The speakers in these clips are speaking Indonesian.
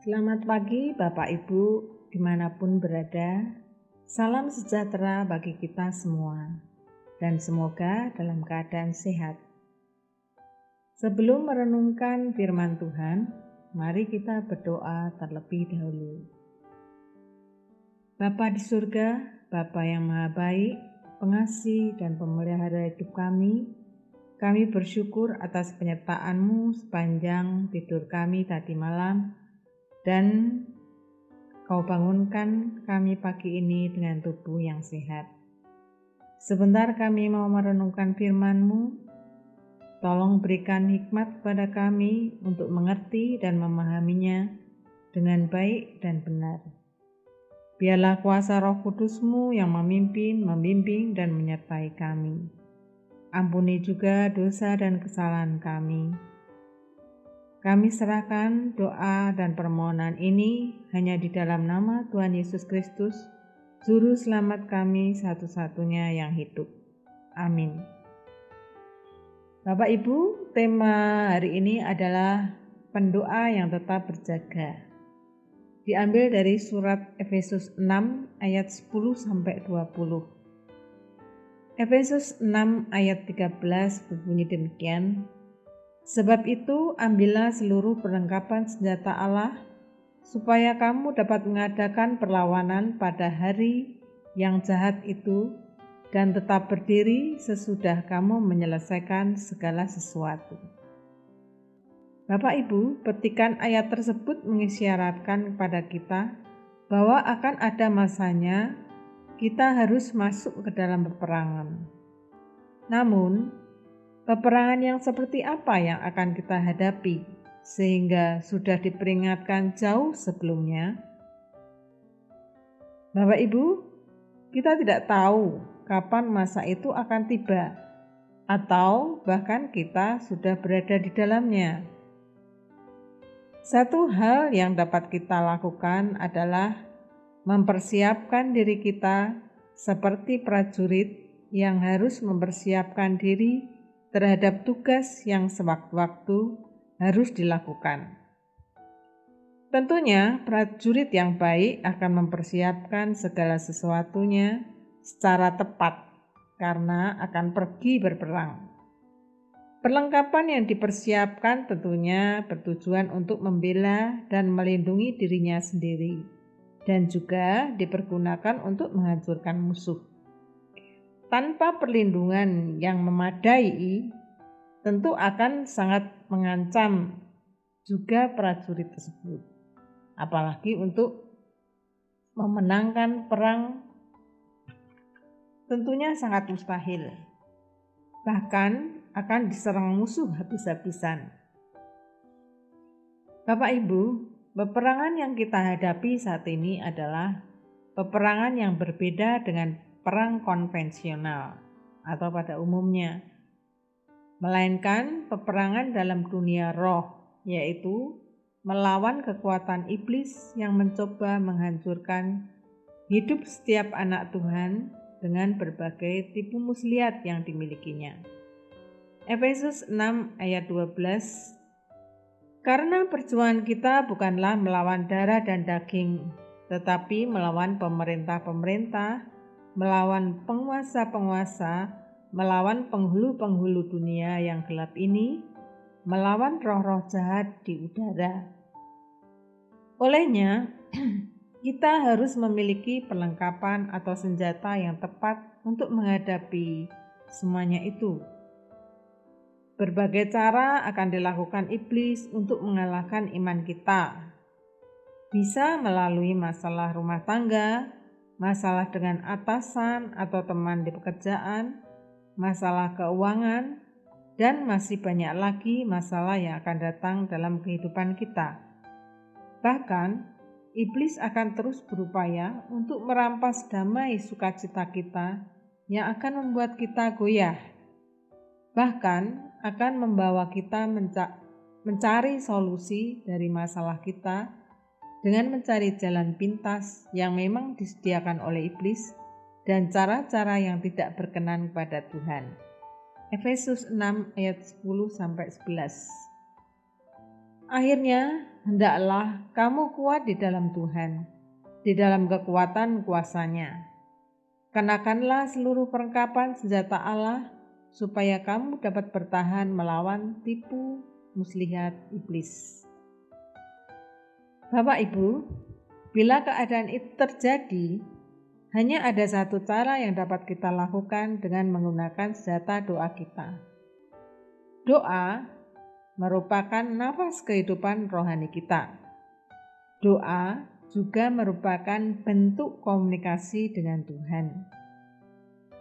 Selamat pagi Bapak Ibu di mana pun berada. Salam sejahtera bagi kita semua dan semoga dalam keadaan sehat. Sebelum merenungkan firman Tuhan, mari kita berdoa terlebih dahulu. Bapa di surga, Bapa yang maha baik, pengasih dan pemelihara hidup kami, kami bersyukur atas penyertaan-Mu sepanjang tidur kami tadi malam dan Kau bangunkan kami pagi ini dengan tubuh yang sehat. Sebentar kami mau merenungkan firman-Mu. Tolong berikan hikmat kepada kami untuk mengerti dan memahaminya dengan baik dan benar. Biarlah kuasa roh kudus-Mu yang memimpin, membimbing, dan menyertai kami. Ampuni juga dosa dan kesalahan kami. Kami serahkan doa dan permohonan ini hanya di dalam nama Tuhan Yesus Kristus, Juru Selamat kami satu-satunya yang hidup. Amin. Bapak Ibu, tema hari ini adalah pendoa yang tetap berjaga. Diambil dari surat Efesus 6 ayat 10 sampai 20. Efesus 6 ayat 13 berbunyi demikian, Sebab itu ambillah seluruh perlengkapan senjata Allah, supaya kamu dapat mengadakan perlawanan pada hari yang jahat itu dan tetap berdiri sesudah kamu menyelesaikan segala sesuatu. Bapak Ibu, petikan ayat tersebut mengisyaratkan kepada kita bahwa akan ada masanya kita harus masuk ke dalam peperangan. Namun, peperangan yang seperti apa yang akan kita hadapi sehingga sudah diperingatkan jauh sebelumnya? Bapak Ibu, kita tidak tahu kapan masa itu akan tiba atau bahkan kita sudah berada di dalamnya. Satu hal yang dapat kita lakukan adalah mempersiapkan diri kita seperti prajurit yang harus mempersiapkan diri terhadap tugas yang sewaktu-waktu harus dilakukan. Tentunya, prajurit yang baik akan mempersiapkan segala sesuatunya secara tepat karena akan pergi berperang. Perlengkapan yang dipersiapkan tentunya bertujuan untuk membela dan melindungi dirinya sendiri dan juga dipergunakan untuk menghancurkan musuh. Tanpa perlindungan yang memadai, tentu akan sangat mengancam juga prajurit tersebut. Apalagi untuk memenangkan perang tentunya sangat mustahil. Bahkan akan diserang musuh habis-habisan. Bapak Ibu, Peperangan yang kita hadapi saat ini adalah peperangan yang berbeda dengan perang konvensional atau pada umumnya, melainkan peperangan dalam dunia roh, yaitu melawan kekuatan iblis yang mencoba menghancurkan hidup setiap anak Tuhan dengan berbagai tipu muslihat yang dimilikinya. Efesus 6 ayat 12 karena perjuangan kita bukanlah melawan darah dan daging, tetapi melawan pemerintah-pemerintah, melawan penguasa-penguasa, melawan penghulu-penghulu dunia yang gelap ini, melawan roh-roh jahat di udara. Olehnya, kita harus memiliki perlengkapan atau senjata yang tepat untuk menghadapi semuanya itu. Berbagai cara akan dilakukan iblis untuk mengalahkan iman kita. Bisa melalui masalah rumah tangga, masalah dengan atasan atau teman di pekerjaan, masalah keuangan, dan masih banyak lagi masalah yang akan datang dalam kehidupan kita. Bahkan, iblis akan terus berupaya untuk merampas damai sukacita kita yang akan membuat kita goyah. Bahkan, akan membawa kita mencari solusi dari masalah kita dengan mencari jalan pintas yang memang disediakan oleh iblis dan cara-cara yang tidak berkenan kepada Tuhan. Efesus 6 ayat 10 sampai 11. Akhirnya, hendaklah kamu kuat di dalam Tuhan, di dalam kekuatan kuasanya. Kenakanlah seluruh perlengkapan senjata Allah, supaya kamu dapat bertahan melawan tipu muslihat iblis. Bapak Ibu, bila keadaan itu terjadi, hanya ada satu cara yang dapat kita lakukan dengan menggunakan senjata doa kita. Doa merupakan nafas kehidupan rohani kita. Doa juga merupakan bentuk komunikasi dengan Tuhan.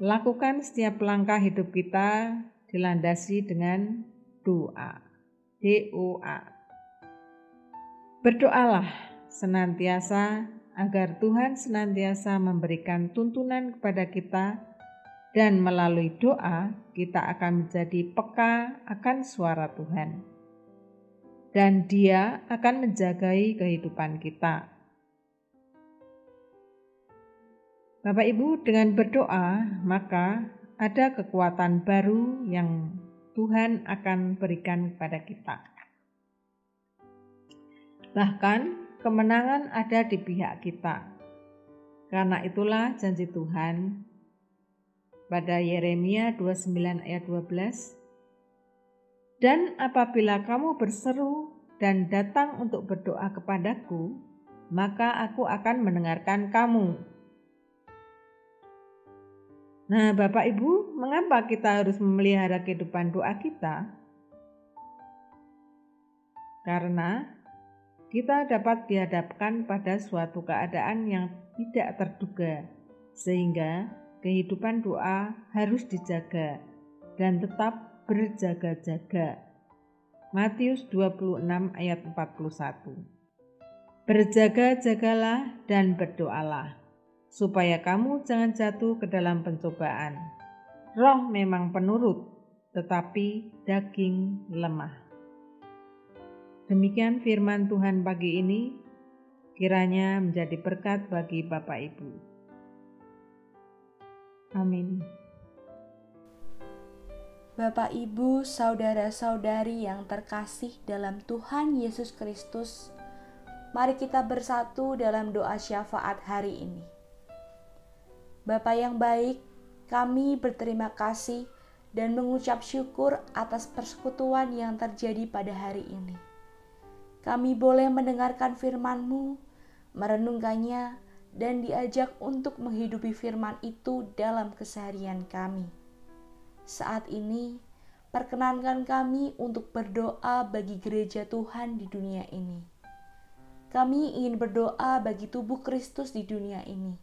Lakukan setiap langkah hidup kita dilandasi dengan doa. DOA. Berdoalah senantiasa agar Tuhan senantiasa memberikan tuntunan kepada kita dan melalui doa kita akan menjadi peka akan suara Tuhan. Dan dia akan menjagai kehidupan kita. Bapak Ibu dengan berdoa maka ada kekuatan baru yang Tuhan akan berikan kepada kita. Bahkan kemenangan ada di pihak kita. Karena itulah janji Tuhan pada Yeremia 29 ayat 12. Dan apabila kamu berseru dan datang untuk berdoa kepadaku, maka aku akan mendengarkan kamu. Nah, Bapak Ibu, mengapa kita harus memelihara kehidupan doa kita? Karena kita dapat dihadapkan pada suatu keadaan yang tidak terduga, sehingga kehidupan doa harus dijaga dan tetap berjaga-jaga. Matius 26 ayat 41 Berjaga-jagalah dan berdoalah, supaya kamu jangan jatuh ke dalam pencobaan. Roh memang penurut, tetapi daging lemah. Demikian firman Tuhan pagi ini, kiranya menjadi berkat bagi Bapak Ibu. Amin. Bapak, Ibu, saudara-saudari yang terkasih dalam Tuhan Yesus Kristus, mari kita bersatu dalam doa syafaat hari ini. Bapak yang baik, kami berterima kasih dan mengucap syukur atas persekutuan yang terjadi pada hari ini kami boleh mendengarkan firman-Mu, merenungkannya, dan diajak untuk menghidupi firman itu dalam keseharian kami. Saat ini, perkenankan kami untuk berdoa bagi gereja Tuhan di dunia ini. Kami ingin berdoa bagi tubuh Kristus di dunia ini.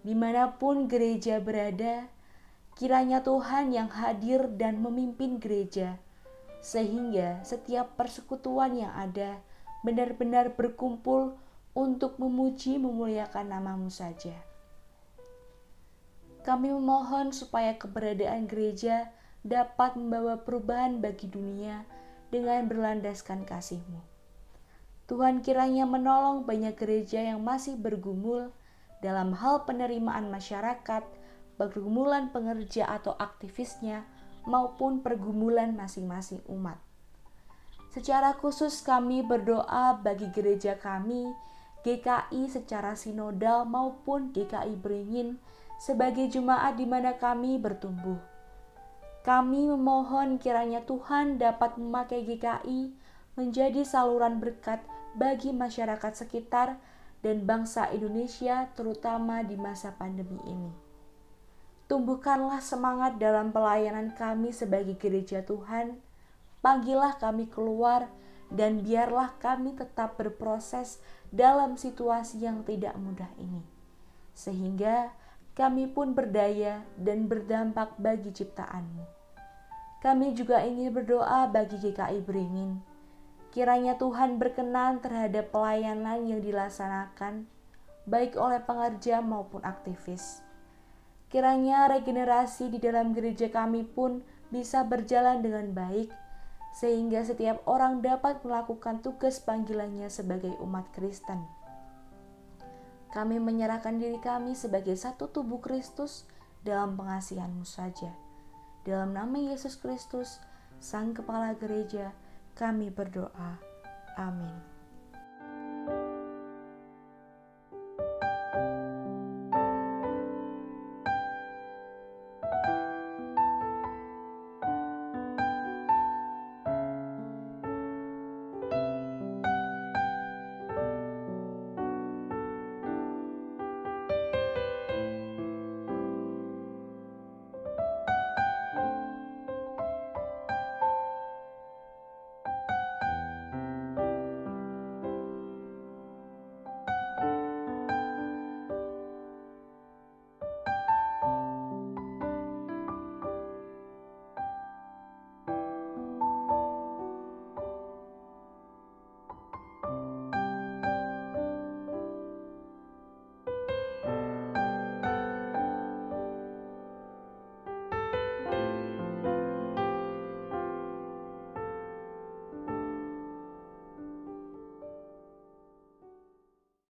Di mana pun gereja berada, kiranya Tuhan yang hadir dan memimpin gereja sehingga setiap persekutuan yang ada benar-benar berkumpul untuk memuji memuliakan namamu saja. Kami memohon supaya keberadaan gereja dapat membawa perubahan bagi dunia dengan berlandaskan kasih-Mu. Tuhan kiranya menolong banyak gereja yang masih bergumul dalam hal penerimaan masyarakat, pergumulan pengerja atau aktivisnya, maupun pergumulan masing-masing umat. Secara khusus kami berdoa bagi gereja kami, GKI secara sinodal maupun GKI Beringin sebagai jemaat di mana kami bertumbuh. Kami memohon kiranya Tuhan dapat memakai GKI menjadi saluran berkat bagi masyarakat sekitar dan bangsa Indonesia terutama di masa pandemi ini. Tumbuhkanlah semangat dalam pelayanan kami sebagai gereja Tuhan. Panggillah kami keluar dan biarlah kami tetap berproses dalam situasi yang tidak mudah ini. Sehingga kami pun berdaya dan berdampak bagi ciptaanmu. Kami juga ingin berdoa bagi GKI Beringin. Kiranya Tuhan berkenan terhadap pelayanan yang dilaksanakan, baik oleh pengerja maupun aktivis Kiranya regenerasi di dalam gereja kami pun bisa berjalan dengan baik, sehingga setiap orang dapat melakukan tugas panggilannya sebagai umat Kristen. Kami menyerahkan diri kami sebagai satu tubuh Kristus dalam pengasihanmu saja. Dalam nama Yesus Kristus, Sang Kepala Gereja, kami berdoa. Amin.